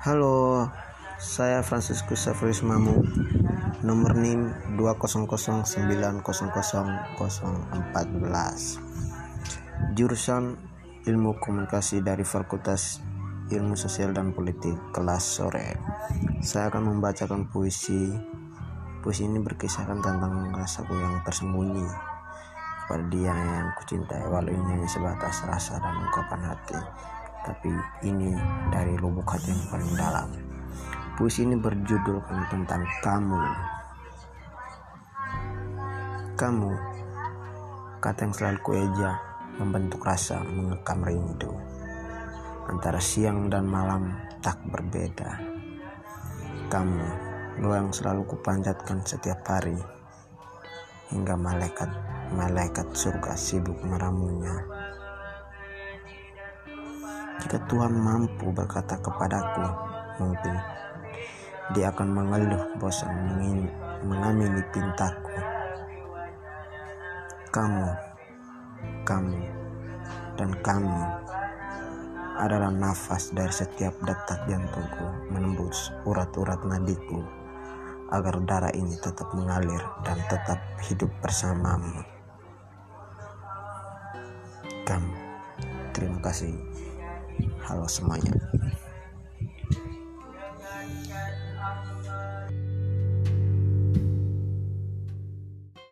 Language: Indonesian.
Halo, saya Franciscus Saverius Mamu, nomor NIM 200900014. Jurusan Ilmu Komunikasi dari Fakultas Ilmu Sosial dan Politik kelas sore. Saya akan membacakan puisi. Puisi ini berkisahkan tentang rasaku yang tersembunyi pada dia yang kucintai walau ini hanya sebatas rasa dan ungkapan hati tapi ini dari lubuk hati yang paling dalam. Puisi ini berjudul tentang kamu. Kamu kata yang selalu kueja membentuk rasa mengekam rindu. Antara siang dan malam tak berbeda. Kamu doa yang selalu kupanjatkan setiap hari. Hingga malaikat malaikat surga sibuk meramunya. Jika Tuhan mampu berkata kepadaku, mungkin dia akan mengeluh bosan mengamini pintaku. Kamu, kamu, dan kamu adalah nafas dari setiap detak jantungku menembus urat-urat nadiku agar darah ini tetap mengalir dan tetap hidup bersamamu kamu. Terima kasih. Halo semuanya.